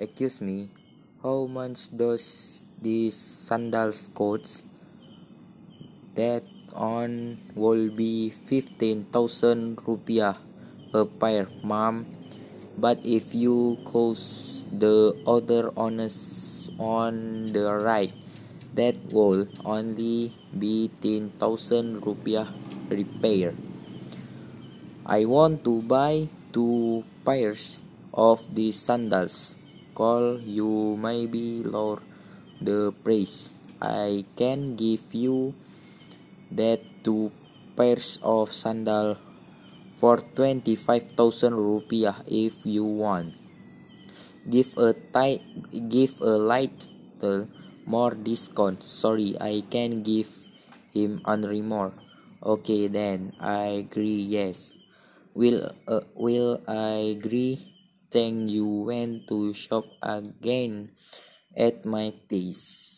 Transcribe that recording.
Excuse me, how much does these sandals cost? That on will be 15,000 rupiah a pair, mom. But if you cost the other honest on the right, that will only be 10,000 rupiah repair. I want to buy two pairs of these sandals. Call you maybe lower the price. I can give you that two pairs of sandal for 25,000 rupiah if you want. Give a tight, give a little more discount. Sorry, I can give him only more. Okay, then I agree. Yes. Will uh, will I agree? Thank you went to shop again at my place.